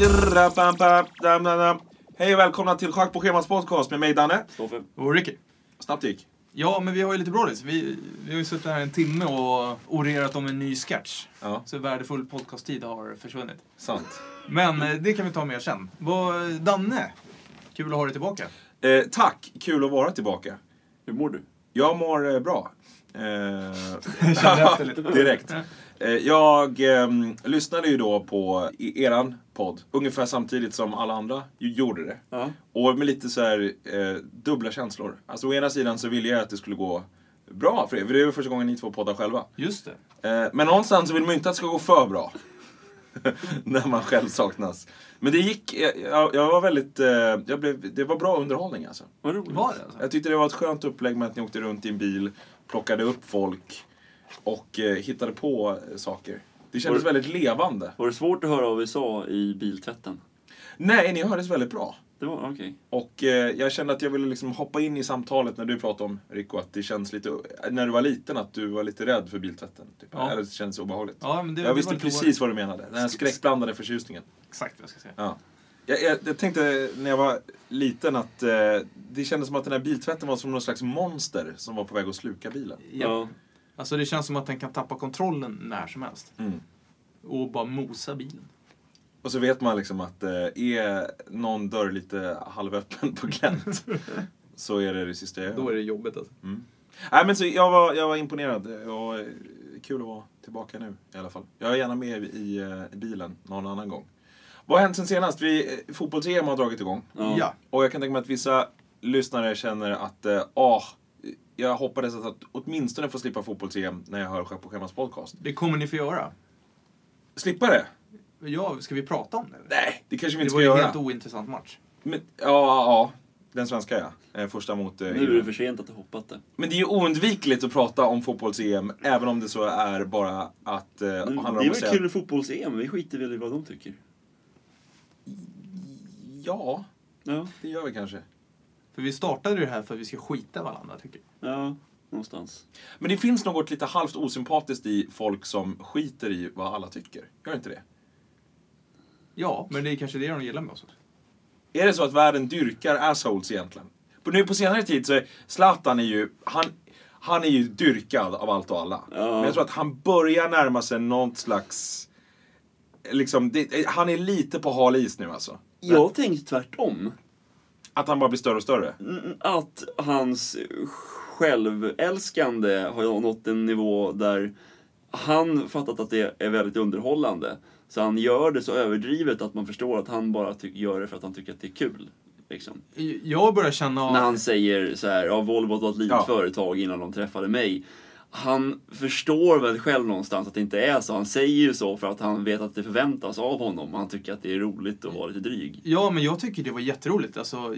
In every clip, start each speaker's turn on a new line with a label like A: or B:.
A: Hej och välkomna till Schack på schemat podcast med mig Danne.
B: Stoffe.
C: Och Ricky.
A: Snabbt gick.
C: Ja, men vi har ju lite brådis. Vi, vi har ju suttit här en timme och orerat om en ny sketch.
A: Ja,
C: Så värdefull podcasttid har försvunnit.
A: sant.
C: Men eh, det kan vi ta mer sen. Vad, Danne, kul att ha dig tillbaka.
A: Eh, tack, kul att vara tillbaka.
B: Hur mår du?
A: Jag mår eh, bra. Eh,
C: Kände efter lite.
A: direkt. Eh, jag ehm, lyssnade ju då på i eran podd, ungefär samtidigt som alla andra gjorde det.
B: Ja.
A: Och med lite så här eh, dubbla känslor. Alltså å ena sidan så ville jag att det skulle gå bra för er, för det är ju första gången ni två poddar själva.
C: Just det.
A: Eh, men någonstans så vill man ju inte att det ska gå för bra. När man själv saknas. Men det gick, jag, jag var väldigt, eh, jag blev, det var bra underhållning alltså.
B: Vad roligt.
C: Var det alltså?
A: Jag tyckte det var ett skönt upplägg med att ni åkte runt i en bil, plockade upp folk och eh, hittade på eh, saker. Det kändes
B: Var det-
A: väldigt levande.
B: Var det svårt att höra vad vi sa i biltvätten?
A: Nej, ni hördes väldigt bra.
B: Det var okej.
A: Och eh, jag kände att jag ville liksom hoppa in i samtalet när du pratade om, Rico, att det känns lite, när du var liten, att du var lite rädd för biltvätten. Typ.
C: Ja.
A: Eller det kändes obehagligt.
C: Ja, men det,
A: jag
C: det
A: visste precis vad du menade. Den här skräckblandade förtjusningen.
C: Exakt vad jag ska säga.
A: Ja. Jag, jag, jag tänkte när jag var liten att eh, det kändes som att den här biltvätten var som någon slags monster som var på väg att sluka bilen.
C: Ja. Alltså det känns som att den kan tappa kontrollen när som helst.
A: Mm.
C: Och bara mosa bilen.
A: Och så vet man liksom att eh, är någon dörr lite halvöppen på glänt så är det det sista jag gör.
C: Då är det jobbigt alltså.
A: Mm. Nej, men så jag, var, jag var imponerad och eh, kul att vara tillbaka nu i alla fall. Jag är gärna med i, eh, bilen någon annan gång. Vad har hänt sen senast? Vi, eh, Fotbolls-EM har dragit igång.
B: Ja.
C: Ja.
A: Och jag kan tänka mig att vissa lyssnare känner att eh, ah, jag hoppades att, att åtminstone få slippa fotbolls-EM när jag hör på schemas podcast.
C: Det kommer ni få göra.
A: Slippa det?
C: Ja, ska vi prata om det?
A: Nej, det kanske vi
C: Det
A: inte
C: var
A: ska
C: ju en
A: göra.
C: helt ointressant match.
A: Men, ja, ja, den svenska ja. Eh, Första mot eh,
B: Nu är det för sent att du hoppat det.
A: Men det är ju oundvikligt att prata om fotbolls-EM, även om det så är bara att eh,
B: Men det är väl
A: säga...
B: kul med fotbolls-EM, vi skiter väl i vad de tycker.
A: Ja,
B: Ja,
A: det gör vi kanske.
C: För vi startade ju det här för att vi ska skita varandra, tycker jag.
B: ja, någonstans.
A: Men det finns något lite halvt osympatiskt i folk som skiter i vad alla tycker. Gör inte det?
C: Ja, men det är kanske det de gillar med oss också.
A: Är det så att världen dyrkar assholes egentligen? På, nu på senare tid så är Zlatan är ju, han, han är ju dyrkad av allt och alla.
B: Ja.
A: Men jag tror att han börjar närma sig något slags, liksom, det, han är lite på hal is nu alltså.
B: Jag har tänkt tvärtom.
A: Att han bara blir större och större.
B: Mm, Att hans självälskande har nått en nivå där han fattat att det är väldigt underhållande. Så han gör det så överdrivet att man förstår att han bara gör det för att han tycker att det är kul. Liksom.
C: Jag börjar känna...
B: När han säger så här, ja, Volvo var ett litet
A: Ja.
B: företag innan de träffade mig. Han förstår väl själv någonstans att det inte är så. Han säger ju så för att han vet att det förväntas av honom. Han tycker att det är roligt att vara lite dryg.
C: Ja, men jag tycker det var jätteroligt. Alltså,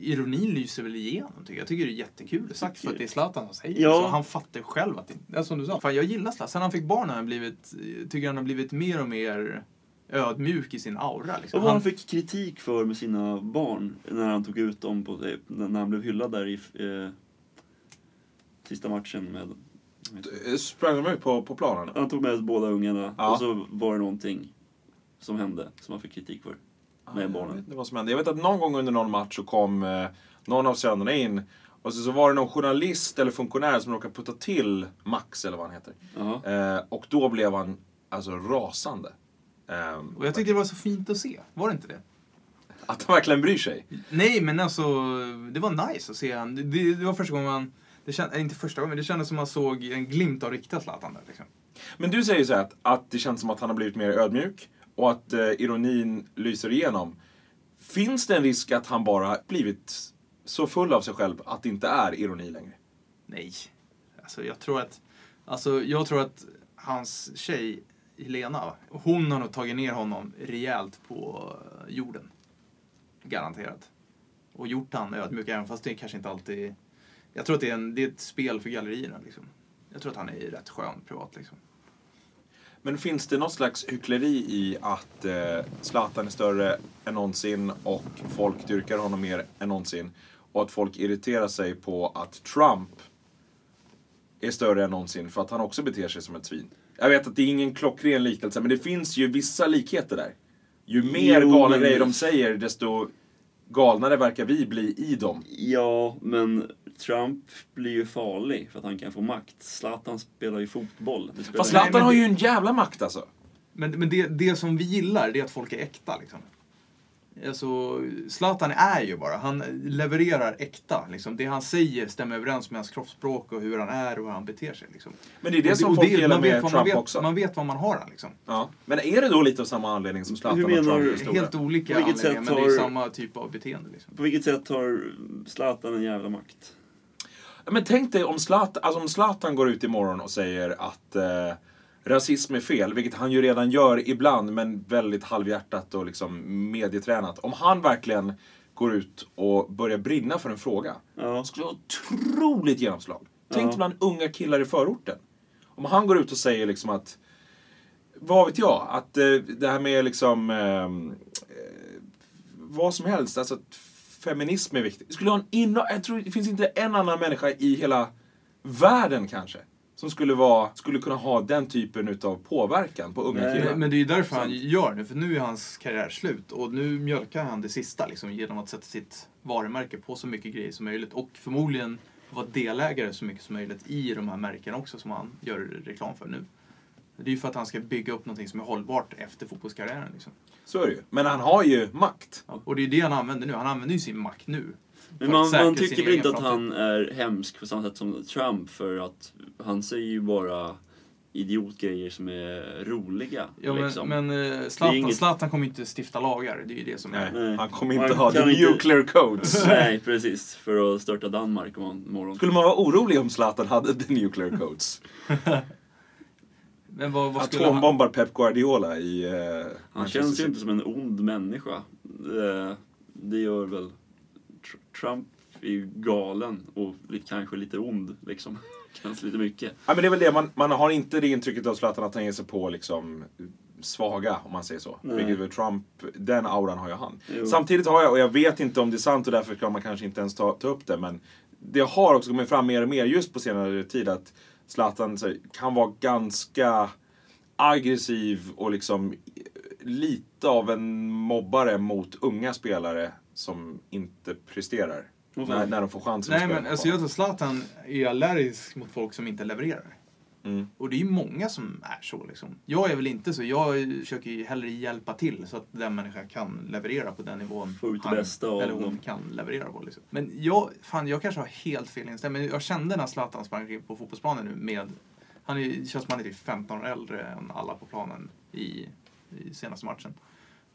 C: ironin lyser väl igenom. Tycker jag. jag tycker det är jättekul sagt för att det är Zlatan som säger
B: Ja.
C: Så han fattar själv att det ja, som du sa. Fan, jag gillar Zlatan. Sen han fick barn har han blivit, tycker han har blivit mer och mer ödmjuk i sin aura. Liksom.
B: Och vad han
C: Han,
B: fick kritik för med sina barn när han tog ut dem på, när han blev hyllad där i eh, sista matchen med...
A: Eh, Sprang de ut på, på planen?
B: Han tog med båda ungarna
A: Ja.
B: och så var det någonting som hände som han fick kritik för. Med
A: Jag
B: barnen.
A: vet inte vad som hände. Jag vet att någon gång under någon match så kom eh, någon av sönerna in och så, så var det någon journalist eller funktionär som råkade putta till Max, eller vad han heter.
B: Ja.
A: Eh, och då blev han alltså rasande. Ehm,
C: och jag tyckte det var så fint att se. Var det inte det?
A: Att han verkligen bryr sig.
C: Nej, men alltså det var nice att se han. Det, det, det var första gången man... Det känd, äh, inte första gången, men det kändes som man såg en glimt av riktiga Zlatan där. Liksom.
A: Men du säger så här att, att det känns som att han har blivit mer ödmjuk och att eh, ironin lyser igenom. Finns det en risk att han bara blivit så full av sig själv att det inte är ironi längre?
C: Nej. Alltså jag tror att, alltså jag tror att hans tjej, Helena, hon har nog tagit ner honom rejält på jorden. Garanterat. Och gjort han ödmjuk, även fast det kanske inte alltid... Jag tror att det är, en, det är ett spel för gallerierna. Liksom. Jag tror att han är rätt skön privat. Liksom.
A: Men finns det något slags hyckleri i att eh, Zlatan är större än någonsin och folk dyrkar honom mer än någonsin? Och att folk irriterar sig på att Trump är större än någonsin för att han också beter sig som ett svin. Jag vet att det är ingen klockren liknelse, men det finns ju vissa likheter där. ju mer
B: Jo,
A: galna
B: men-
A: grejer de säger, desto galnare verkar vi bli i dem.
B: Ja, men Trump blir ju farlig för att han kan få makt. Zlatan spelar ju fotboll. Det spelar
A: Fast Zlatan har
C: det-
A: ju en jävla makt alltså.
C: Men, men det, det som vi gillar, det är att folk är äkta. Liksom. Alltså, Zlatan är ju bara, han levererar äkta. Liksom. Det han säger stämmer överens med hans kroppsspråk och hur han är och hur han beter sig. Liksom.
A: Men det är det
C: Och
A: som
C: och
A: folk gillar
C: man vet
A: med
C: vad
A: Trump
C: man vet,
A: också.
C: Man vet vad man har han liksom.
A: Ja. Men är det då lite av samma anledning som Zlatan
B: Hur
A: och Trump
B: du?
A: är?
C: Helt olika anledningar,
B: sätt
C: men det är samma typ av beteende. Liksom.
B: På vilket sätt har Zlatan en jävla makt?
A: Men tänk dig om Zlatan, alltså om Zlatan går ut imorgon och säger att eh, rasism är fel, vilket han ju redan gör ibland, men väldigt halvhjärtat och liksom medietränat. Om han verkligen går ut och börjar brinna för en fråga,
B: Ja.
A: det skulle ha otroligt genomslag. Tänk
B: Ja.
A: bland unga killar i förorten. Om han går ut och säger liksom att, vad vet jag, att eh, det här med liksom, ehm, eh, vad som helst, alltså att feminism är viktigt. Skulle ha en inno- jag tror det finns inte en annan människa i hela världen kanske, som skulle, vara, skulle kunna ha den typen utav påverkan på unga killar.
C: Men, det är ju därför han gör nu, för nu är hans karriär slut. Och nu mjölkar han det sista liksom, genom att sätta sitt varumärke på så mycket grejer som möjligt. Och förmodligen vara delägare så mycket som möjligt i de här märkena också som han gör reklam för nu. Det är ju för att han ska bygga upp någonting som är hållbart efter fotbollskarriären. Liksom.
A: Så är det ju. Men han har ju makt.
C: Ja, Och det är det han använder nu. Han använder ju sin makt nu.
B: Men man, man tycker väl inte att
C: framtid.
B: han är hemsk på samma sätt som Trump för att han säger ju bara idiotgrejer som är roliga.
C: Ja, men,
B: liksom.
C: men
B: är
C: Zlatan,
B: inget-
C: Zlatan kommer inte stifta lagar. Det är ju det som är...
A: Nej, han kommer
B: Man
A: inte ha
B: kan
A: the
B: inte-
A: nuclear codes.
B: Nej, precis. För att störta Danmark imorgon.
A: Skulle man vara orolig om Zlatan hade the nuclear codes?
C: Men vad, vad skulle han...
A: Atombombar Pep Guardiola i eh,
B: Han känns ju inte som en ond människa. Det, det gör väl... Tr- Trump är ju galen och kanske lite ond liksom. Känns lite mycket.
A: Ja, men det är väl det, man, man har inte det intrycket av Zlatan att han ger sig på liksom svaga, om man säger så.
B: Nej.
A: Vilket Trump, den auran har ju han.
B: Jo.
A: Samtidigt har jag, och jag vet inte om det är sant och därför kan man kanske inte ens ta, ta upp det, men det har också kommit fram mer och mer just på senare tid att Zlatan kan vara ganska aggressiv och liksom lite av en mobbare mot unga spelare som inte presterar. När, när de får chansen att
C: Nej
A: spela
C: men
A: på
C: alltså jag tror Zlatan är allergisk mot folk som inte levererar.
A: Mm.
C: Och det är ju många som är så liksom. Jag är väl inte så. Jag försöker ju hellre hjälpa till så att den människan kan leverera på den nivån
B: Få ut
C: han
B: bästa
C: eller hon
B: dem.
C: kan leverera på. Liksom. Men jag, fan, jag kanske har helt fel inställning. Men jag kände när Zlatan sprang på fotbollsplanen nu med... Han är, känns som han är typ 15 år äldre än alla på planen i, i senaste matchen.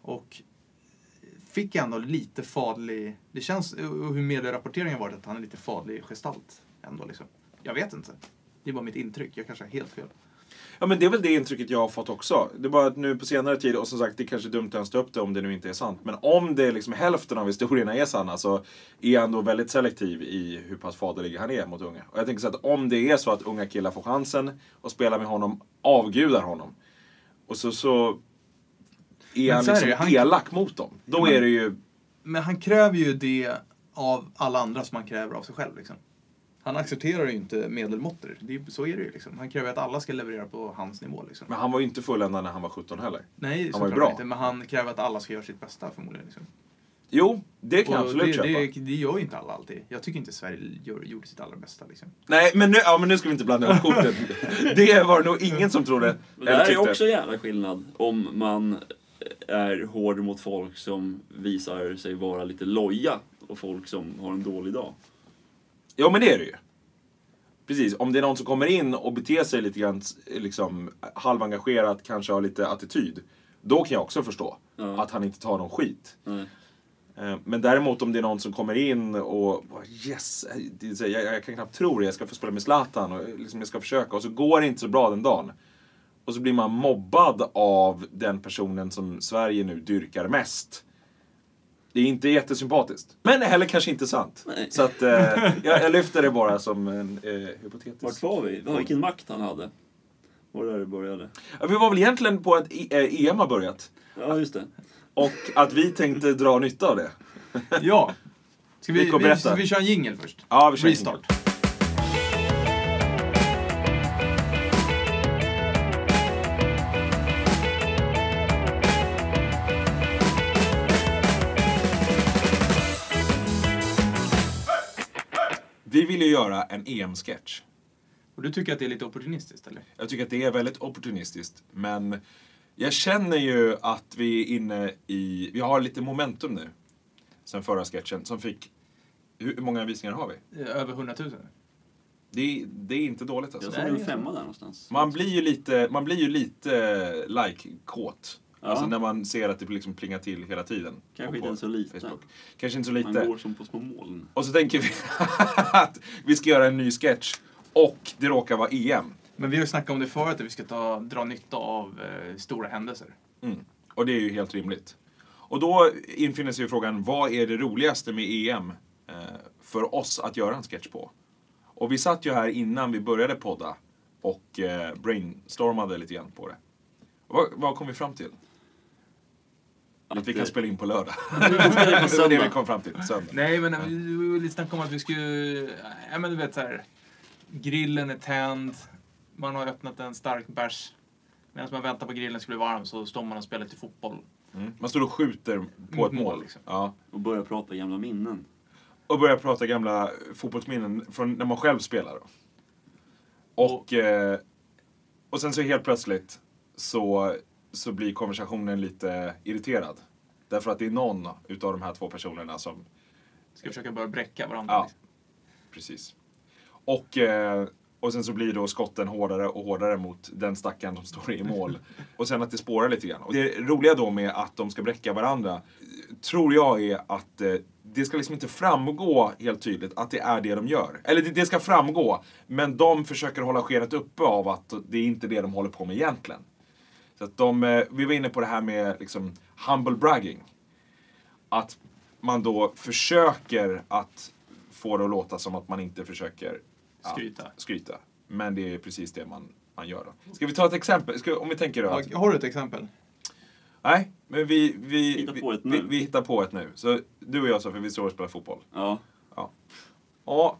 C: Och fick ändå lite fadlig... Det känns, och hur medierapporteringen varit, att han är lite fadlig gestalt ändå liksom. Jag vet inte. Det är bara mitt intryck. Jag kanske har helt fel.
A: Ja men det är väl det intrycket jag har fått också. Det är bara att nu på senare tid, och som sagt det är kanske dumt att ens ta upp det om det nu inte är sant. Men om det liksom hälften av historierna är sanna så är han då väldigt selektiv i hur pass faderlig han är mot unga. Och jag tänker så att om det är så att unga killar får chansen att spela med honom, avgudar honom. Och så, så är
C: Men
A: han
C: så är
A: liksom
C: det, han-
A: elak mot dem. Då
C: Men-
A: är det ju...
C: Men han kräver ju det av alla andra som han kräver av sig själv. Liksom. Han accepterar ju inte medelmåttor. Det är, så är det ju. Liksom. Han kräver att alla ska leverera på hans nivå. Liksom.
A: Men han var ju inte fulländad när han var 17 heller.
C: Nej,
A: han var ju bra.
C: inte. Men han kräver att alla ska göra sitt bästa förmodligen. Liksom.
A: Jo, det kan jag
C: Och
A: absolut
C: det,
A: köpa.
C: det, det gör ju inte alla alltid. Jag tycker inte Sverige gör, gjorde sitt allra bästa. Liksom.
A: Nej, men nu, ja, men nu ska vi inte blanda ihop korten. det var nog ingen som trodde.
B: Det där är också jävla skillnad om man är hård mot folk som visar sig vara lite loja och folk som har en dålig dag.
A: Ja, men det är det ju. Precis, om det är någon som kommer in och beter sig lite grann liksom, halvengagerat, kanske har lite attityd. Då kan jag också förstå
B: Ja.
A: att han inte tar någon skit. Eh, Men däremot om det är någon som kommer in och yes, jag, jag kan knappt tro det, jag ska få spela med Zlatan och liksom jag ska försöka och så går det inte så bra den dagen. Och så blir man mobbad av den personen som Sverige nu dyrkar mest. Det är inte jättesympatiskt. Men heller kanske inte sant.
B: Nej.
A: Så att eh, jag, jag lyfter det bara som en eh, hypotetisk...
B: Vart var vi? Ja, vilken makt han hade. Var det där det började?
A: Ja, vi var väl egentligen på att E- eh, EM har börjat.
B: Ja, just det.
A: Och att vi tänkte dra nytta av det.
C: Ja. Ska vi,
A: Nico,
C: vi,
A: berätta.
C: vi kör en jingle först?
A: Ja, vi kör en
C: Restart.
A: göra en EM-sketch.
C: Och du tycker att det är lite opportunistiskt, eller?
A: Jag tycker att det är väldigt opportunistiskt, men jag känner ju att vi är inne i... Vi har lite momentum nu. Sen förra sketchen, som fick... Hur många visningar har vi?
C: Eh, Över 100 000?
A: Det är, det är inte dåligt alltså.
B: Jag såg en
C: det är
B: femma där någonstans.
A: Man blir ju lite, man blir ju lite like-kåt.
B: Ja.
A: Alltså när man ser att det liksom plingar till hela tiden.
B: Kanske inte så lite.
A: Facebook. Kanske inte så
B: Man
A: lite.
B: går som på små moln.
A: Och så tänker vi att vi ska göra en ny sketch. Och det råkar vara EM.
C: Men vi har ju snackat om det förut, att vi ska ta, dra nytta av eh, stora händelser.
A: Mm. Och det är ju helt rimligt. Och då infinner sig ju frågan, vad är det roligaste med EM eh, för oss att göra en sketch på? Och vi satt ju här innan vi började podda och eh, brainstormade lite grann på det. Vad, vad kom vi fram till? Att vi kan spela in på lördag.
B: spela in på
A: det var det vi kom fram till. Söndag.
C: Nej, men vi vi lite snacka om att vi skulle... Ja, men du vet så här. Grillen är tänd. Man har öppnat en stark bärs. Medan man väntar på grillen ska bli varm så står man och spelar lite fotboll.
A: Mm. Man står och skjuter på
C: Mot
A: ett mål.
C: mål, liksom.
A: Ja.
B: Och börja prata gamla minnen.
A: Och börjar prata gamla fotbollsminnen från när man själv spelar. Då. Och, eh, och sen så helt plötsligt så, så blir konversationen lite irriterad. Därför att det är någon utav de här två personerna som
C: Ska försöka börja bräcka varandra.
A: Ja.
C: Liksom.
A: Precis. Och, eh, och sen så blir då skotten hårdare och hårdare mot den stackaren som står i mål. Och sen att det spårar lite grann. Och det roliga då med att de ska bräcka varandra, tror jag är att eh, det ska liksom inte framgå helt tydligt att det är det de gör. Eller det, det ska framgå, men de försöker hålla skenet uppe av att det är inte det de håller på med egentligen. Så att de, eh, vi var inne på det här med liksom humble bragging. Att man då försöker att få det att låta som att man inte försöker ja,
C: Skryta.
A: skryta. Men det är precis det man, man gör. Då. Ska vi ta ett exempel? Ska, om vi tänker då att,
C: Har du ett exempel?
A: Nej, men vi, vi,
B: Hitta på
A: vi,
B: ett
A: vi, vi hittar på ett nu. Så du och jag Sofie, vi står och spelar fotboll.
B: Ja.
A: Ja,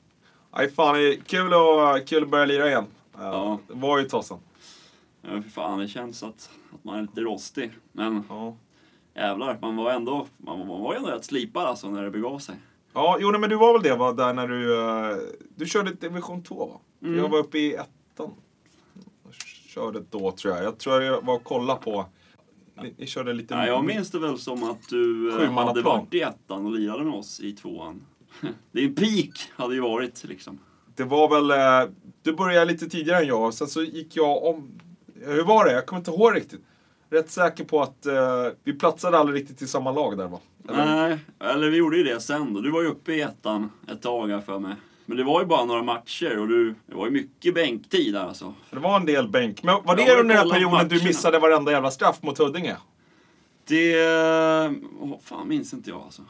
A: nej fan, det är kul att, kul att börja lira igen.
B: Ja.
A: Det var ju tossen.
B: Ja, för fan, det känns att, att man är lite rostig. Men
A: Ja.
B: jävlar, man var ändå, man, man var ändå rätt slipad alltså när det begav sig.
A: Ja, jo men du var väl det va, där när du... eh, du körde division 2 va?
B: Mm.
A: Jag var uppe i ettan. Jag körde då tror jag. Jag tror jag var och kollade på... Ni, ni körde lite...
B: Ja, jag minns det väl som att du eh, hade varit i ettan och lirade med oss i tvåan. Det är en peak, hade ju varit liksom.
A: Det var väl... eh, Du började lite tidigare än jag. Sen så gick jag om... Hur var det? Jag kommer inte ihåg riktigt. Rätt säker på att eh, vi platsade aldrig riktigt i samma lag där va? Eller?
B: Nej, eller vi gjorde ju det sen då. Du var ju uppe i ettan ett tag här för mig. Men det var ju bara några matcher och du, det var ju mycket bänktid där alltså.
A: Det var en del bänk. Men var det under den här perioden du
B: matcherna.
A: missade varenda jävla straff mot Huddinge?
B: Det... Åh, fan minns inte jag alltså.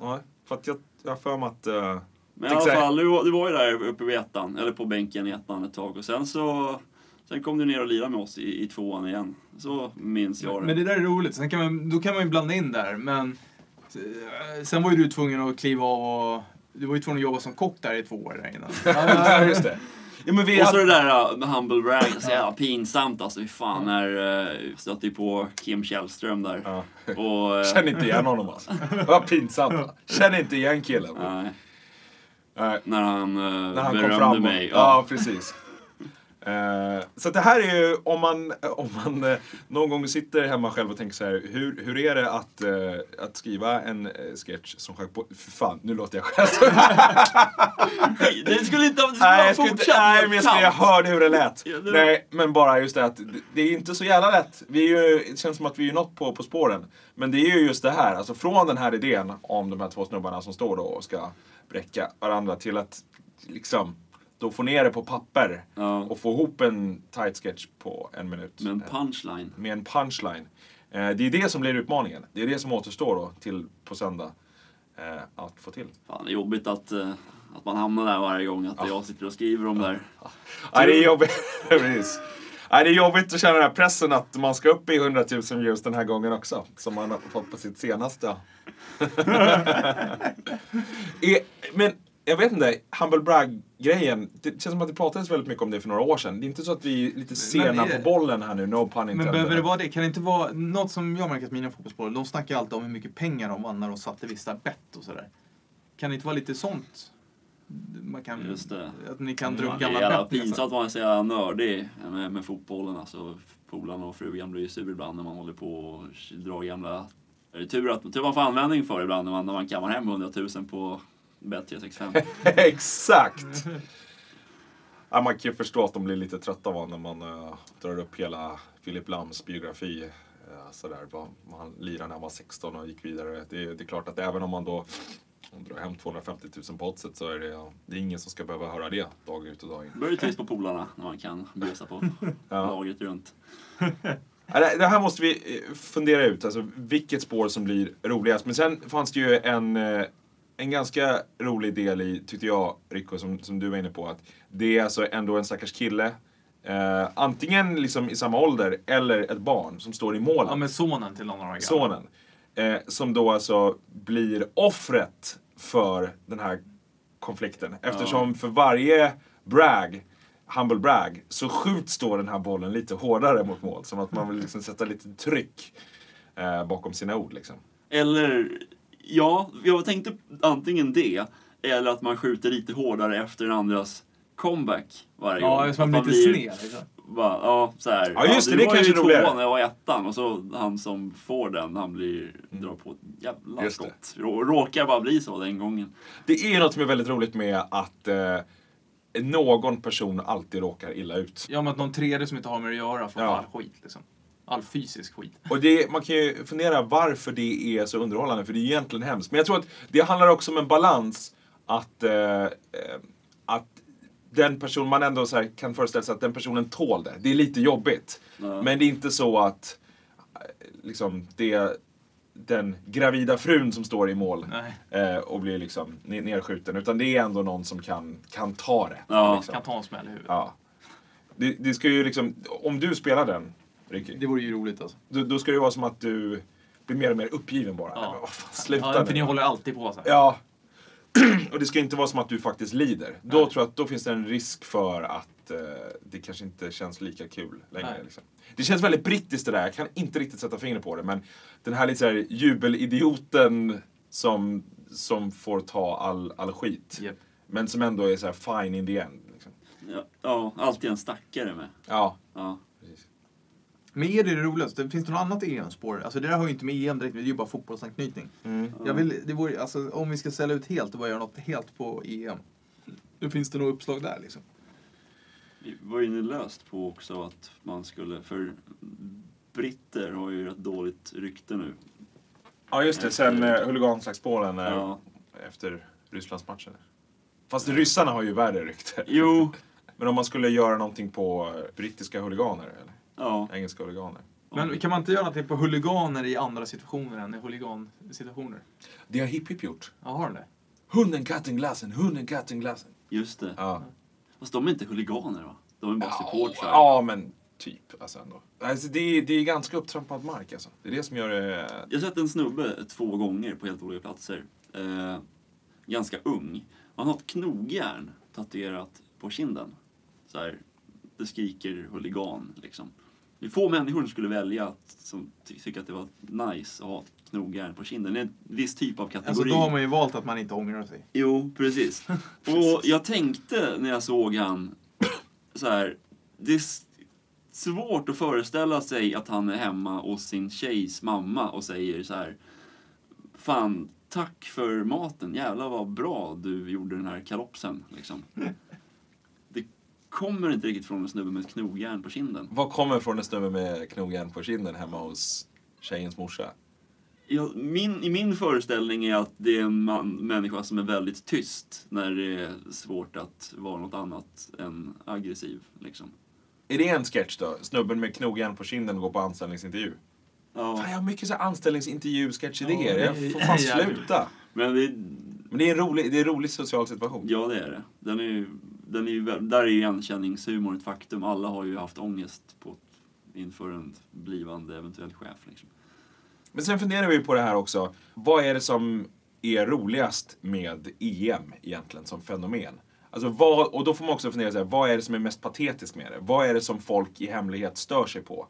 A: Nej, för att jag har för mig att... eh,
B: Men i alla fall, du, var- du var ju där uppe vid ettan, eller på bänken i ettan ett tag. Och sen så... Sen kom du ner och lirade med oss i, i tvåan igen. Så minns jag det.
C: Men det där är roligt. Sen kan man, då kan man ju blanda in där. Men eh, sen var ju du tvungen att kliva av och... Du var ju tvungen att jobba som kock där i två år där innan.
A: Ja, just det. Ja, men vi
B: Och så
A: hade...
B: det där uh, med humble brag, så jävla pinsamt alltså. Fy fan, när uh, stötte ju på Kim Källström där.
A: Ja.
B: Och... eh,
A: Känner inte igen honom alltså. Vad pinsamt. Känner inte igen killen.
B: nej,
A: Nej,
B: när han, uh,
A: när han kom
B: berömde
A: fram. och-
B: mig.
A: Ja, precis. Eh, så det här är ju om man, om man eh, någon gång sitter hemma själv och tänker så här, hur, hur är det att, eh, att skriva en sketch som på... För fan, nu låter jag själv.
B: Nej, Det skulle inte ha...
A: Nej,
B: fortsatt
A: nej men jag, jag hörde hur det lät.
B: Ja, det-
A: Nej, men bara just det att det, är inte så jävla lätt. Vi ju, det känns som att vi är något på, på spåren. Men det är ju just det här, alltså från den här idén om de här två snubbarna som står då och ska bräcka varandra till att liksom då få ner det på papper
B: Ja.
A: och få ihop en tight sketch på en minut.
B: Med en punchline.
A: Med en punchline. Eh, det är det som blir utmaningen. Det är det som återstår då till på söndag. Eh, att få till.
B: Fan, det är jobbigt att, eh, att man hamnar där varje gång. Att jag sitter och skriver om där.
A: Nej, det är jobbigt. Precis. Nej, det är jobbigt att känna den här pressen att man ska upp i 100 000 views den här gången också. Som man har fått på sitt senaste. Men jag vet inte, Humble Brag-grejen. Det känns som att det pratades väldigt mycket om det för några år sedan. Det är inte så att vi är lite sena
C: det-
A: på bollen här nu, no pun
C: Men
A: intended.
C: behöver det vara det? Kan det inte vara något som jag märker att mina fotbollsspelare, de snackar alltid om hur mycket pengar de vann när de satte vissa bett och sådär. Kan det inte vara lite sånt? man kan,
B: Just det.
C: att ni kan dra
B: Fan,
C: upp
B: det är
C: gamla
B: jävla
C: bett,
B: pinsamt att man är så jävla nördig med, med fotbollen. Alltså, polarna och frugan blir ju sur ibland när man håller på och drar gamla... Det är tur att tur man får användning för ibland när man, när man kammar hem 100 000 på Bet365.
A: Exakt! Ja, man kan ju förstå att de blir lite trötta va, när man eh, drar upp hela Philip Lams biografi. Uh, sådär, han lirade när han var 16 och gick vidare. Det, det är klart att även om man då om drar hem 250 000 på oddset så är det, det är ingen som ska behöva höra det dag ut och dag in.
B: Det trist på polarna när man kan bjussa på
A: Ja.
B: laget runt.
A: Det här måste vi eh, fundera ut, alltså vilket spår som blir roligast. Men sen fanns det ju en, en ganska rolig del i, tyckte jag, Rico, som, som du var inne på. Att det är alltså ändå en stackars kille, eh, antingen liksom i samma ålder eller ett barn som står i målet.
C: Ja, men sonen till någon av de.
A: Sonen. Eh, som då alltså blir offret för den här konflikten. Eftersom för varje brag, humble brag, så skjuts då den här bollen lite hårdare mot mål. Som att man vill liksom sätta lite tryck eh, bakom sina ord. Liksom.
B: Eller, ja, jag tänkte antingen det, eller att man skjuter lite hårdare efter den andras comeback varje gång.
C: Ja, så man blir lite sned. Liksom.
B: Bara, ja, så här.
A: Ja, just det,
B: du
A: det
B: var
A: kanske är roligare.
B: tvåan när jag var ettan och så han som får den, han blir, drar på ett jävla
A: Mm. Just det.
B: skott. Rå, råkar bara bli så den gången.
A: Det är något som är väldigt roligt med att eh, någon person alltid råkar illa ut.
C: Ja, men att någon tredje som inte har med det att göra får
A: Ja.
C: all skit. Liksom. All fysisk skit.
A: Och det, man kan ju fundera varför det är så underhållande, för det är egentligen hemskt. Men jag tror att det handlar också om en balans att, eh, eh, att den person, man ändå så kan föreställa sig att den personen tål det. Det är lite jobbigt.
B: Ja.
A: Men det är inte så att eh, liksom, det är den gravida frun som står i mål eh, och blir liksom ne- nedskjuten. Utan det är ändå någon som kan, kan ta det.
B: Ja.
A: liksom.
C: Kan ta en smäll i huvudet.
A: Ja. Det, det ska ju liksom, om du spelar den,
C: Det vore ju roligt alltså.
A: då, då ska det vara som att du blir mer och mer uppgiven bara.
C: Ja.
A: Men vad fan, sluta
C: Ja, för
A: nu.
C: ni håller alltid på så här.
A: Ja. och det ska inte vara som att du faktiskt lider. Då
C: Nej.
A: tror jag att då finns det en risk för att eh, det kanske inte känns lika kul längre. Liksom. Det känns väldigt brittiskt det där. Jag kan inte riktigt sätta fingret på det. Men den här lite så här jubelidioten som, som får ta all, all skit.
C: Japp.
A: Men som ändå är så här fine in the end. Liksom.
B: Ja, ja, alltid en stackare med.
A: Ja,
B: Ja.
A: precis.
C: Men är det det roligaste? Finns det något annat EM-spår? Alltså det där har ju inte med EM direkt, det är ju bara fotbollsanknytning.
A: Mm.
C: Jag vill, det vore, alltså, om vi ska ställa ut helt och bara göra något helt på EM. Då finns det nog uppslag där liksom.
B: Vi var ju löst på också att man skulle, för britter har ju ett dåligt rykte nu.
A: Ja, just det. Sen uh, huliganslagsmålen uh,
B: Ja.
A: efter Rysslandsmatchen. Fast ryssarna har ju värre rykte.
B: Jo,
A: Men om man skulle göra någonting på eh, brittiska huliganer, eller
B: ja.
A: engelska huliganer.
C: Men kan man inte göra någonting på huliganer i andra situationer än i huligansituationer?
A: Det har Hipp Hipp gjort.
C: Ja, har det?
A: Hunden, katten, glassen, hunden, katten, glassen.
B: Just det.
A: Ja.
B: Fast de är inte huliganer va? De är bara supportrar.
A: ja, men typ. Alltså ändå. Alltså, det, är, det är ganska upptrampad mark alltså. Det är det som gör det...
B: Jag har sett en snubbe två gånger på helt olika platser. Eh, ganska ung. Han har ett knogjärn tatuerat på kinden. Så här, det skriker huligan liksom. Det är få människor som skulle välja att som ty tycker att det var nice att ha knogjärn på kinden. En viss typ av kategori.
C: Alltså då har man ju valt att man inte ångrar sig.
B: Jo, precis. Och jag tänkte när jag såg han så här. Det är svårt att föreställa sig att han är hemma hos sin tjejs mamma och säger så här. Fan, tack för maten. Jävlar vad bra du gjorde den här kalopsen. Liksom. Kommer inte riktigt från en snubbe med ett knogjärn på kinden.
A: Vad kommer från en snubbe med knogjärn på kinden hemma hos tjejens morsa?
B: Ja, min, I min föreställning är att det är en man, människa som är väldigt tyst när det är svårt att vara något annat än aggressiv. Liksom.
A: Är det en sketch då? Snubben med knogjärn på kinden går på anställningsintervju.
B: Ja,
A: Fan, jag har mycket så anställningsintervju-sketchidéer.
C: Ja,
A: jag
C: det är-
A: får fan sluta.
B: men det,
A: Men det är en rolig, det är en rolig social situation.
B: ja, det är det. Den är, ju- den är ju, där är ju igenkänningshumor ett faktum. Alla har ju haft ångest på, inför en blivande eventuell chef. Liksom.
A: Men sen funderar vi på det här också. Vad är det som är roligast med EM egentligen som fenomen? Alltså vad, och då får man också fundera så här, vad är det som är mest patetiskt med det? Vad är det som folk i hemlighet stör sig på?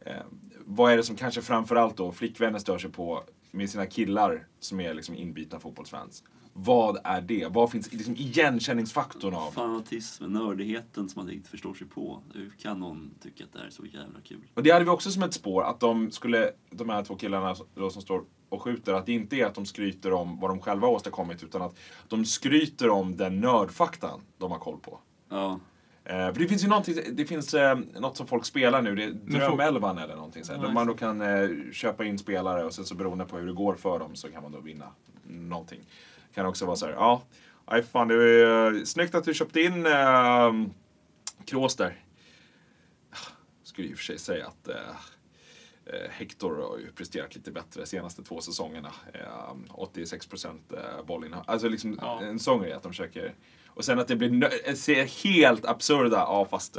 A: Eh, vad är det som kanske framförallt då flickvänner stör sig på med sina killar som är liksom inbitna fotbollsfans? Vad är det? Vad finns liksom igenkänningsfaktorn av?
B: Fanatismen, nördigheten som man inte förstår sig på. Hur kan någon tycka att det här är så jävla kul?
A: Och det hade vi också som ett spår, att de skulle, de här två killarna då som står och skjuter, att det inte är att de skryter om vad de själva har åstadkommit, utan att de skryter om den nördfaktan de har koll på.
B: Ja.
A: Eh, för det finns ju någonting, det finns eh, något som folk spelar nu, det är Drömelvan eller någonting sånt.
B: Ja,
A: Där man då kan eh, köpa in spelare och sen så beroende på hur det går för dem så kan man då vinna någonting. Kan också vara så här, ja, aj fan det är eh, snyggt att du köpte in eh, Kroos där. Skulle i och för sig säga att eh, Hector har ju presterat lite bättre de senaste två säsongerna. Eh, 86% eh, bollinnehav. Alltså liksom
C: Ja.
A: en sån grej att de försöker och sen att det blir ser helt absurda, ja fast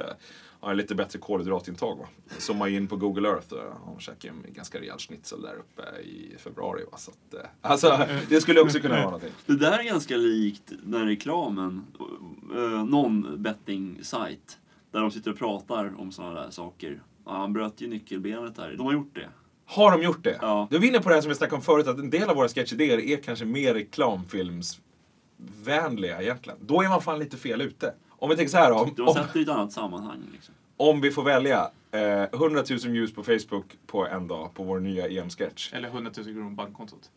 A: har lite bättre kolhydratintag va. Zoomar in på Google Earth och och käkar en ganska rejäl schnitzel där uppe i februari va. Så att, eh, alltså det skulle också kunna vara någonting.
B: Det där är ganska likt den reklamen, uh, någon betting-sajt, där de sitter och pratar om sådana där saker. Ja, han bröt ju nyckelbenet där. De har gjort det.
A: Har de gjort det?
B: Ja.
A: Då är vi inne på det här som vi snackade om förut, att en del av våra sketchidéer är kanske mer reklamfilmsvänliga egentligen. Då är man fan lite fel ute. Om vi tänker så här om,
B: De sätter i ett annat sammanhang. Liksom.
A: om vi får välja eh, 100 000 views på Facebook på en dag på vår nya EM-sketch.
C: Eller 100 000 kronor på bankkontot.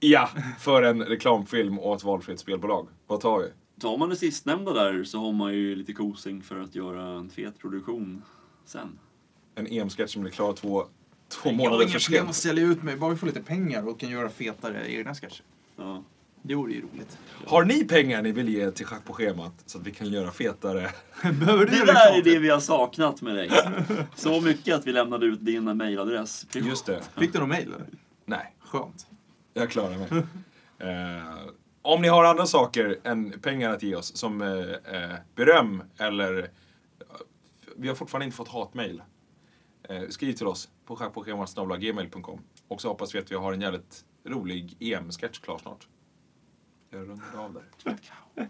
A: Ja, för en reklamfilm och ett valfritt spelbolag. Vad tar vi?
B: Tar man det sistnämnda där så har man ju lite kosing för att göra en fet produktion sen.
A: En EM-sketch som blir klar två, två
C: Jag har
A: månader
C: inga
A: för
C: problem att
A: sent.
C: sälja ut mig, bara vi får lite pengar och kan göra fetare egna sketcher.
B: Ja.
C: Det vore ju roligt.
A: Har ni pengar ni vill ge till Schack på schemat så att vi kan göra fetare?
C: Behöver
B: Det där är det vi har saknat med dig. Så mycket att vi lämnade ut din mailadress.
A: Just det.
C: Fick du någon mail eller?
A: Nej,
C: Skönt.
A: jag klarar mig. Eh, om ni har andra saker än pengar att ge oss, som eh, eh, beröm eller... Vi har fortfarande inte fått hatmail. Eh, skriv till oss på schackpåschemat.gmail.com. Och så hoppas vi att vi har en jävligt rolig EM-sketch klar snart. Jag rundar av där.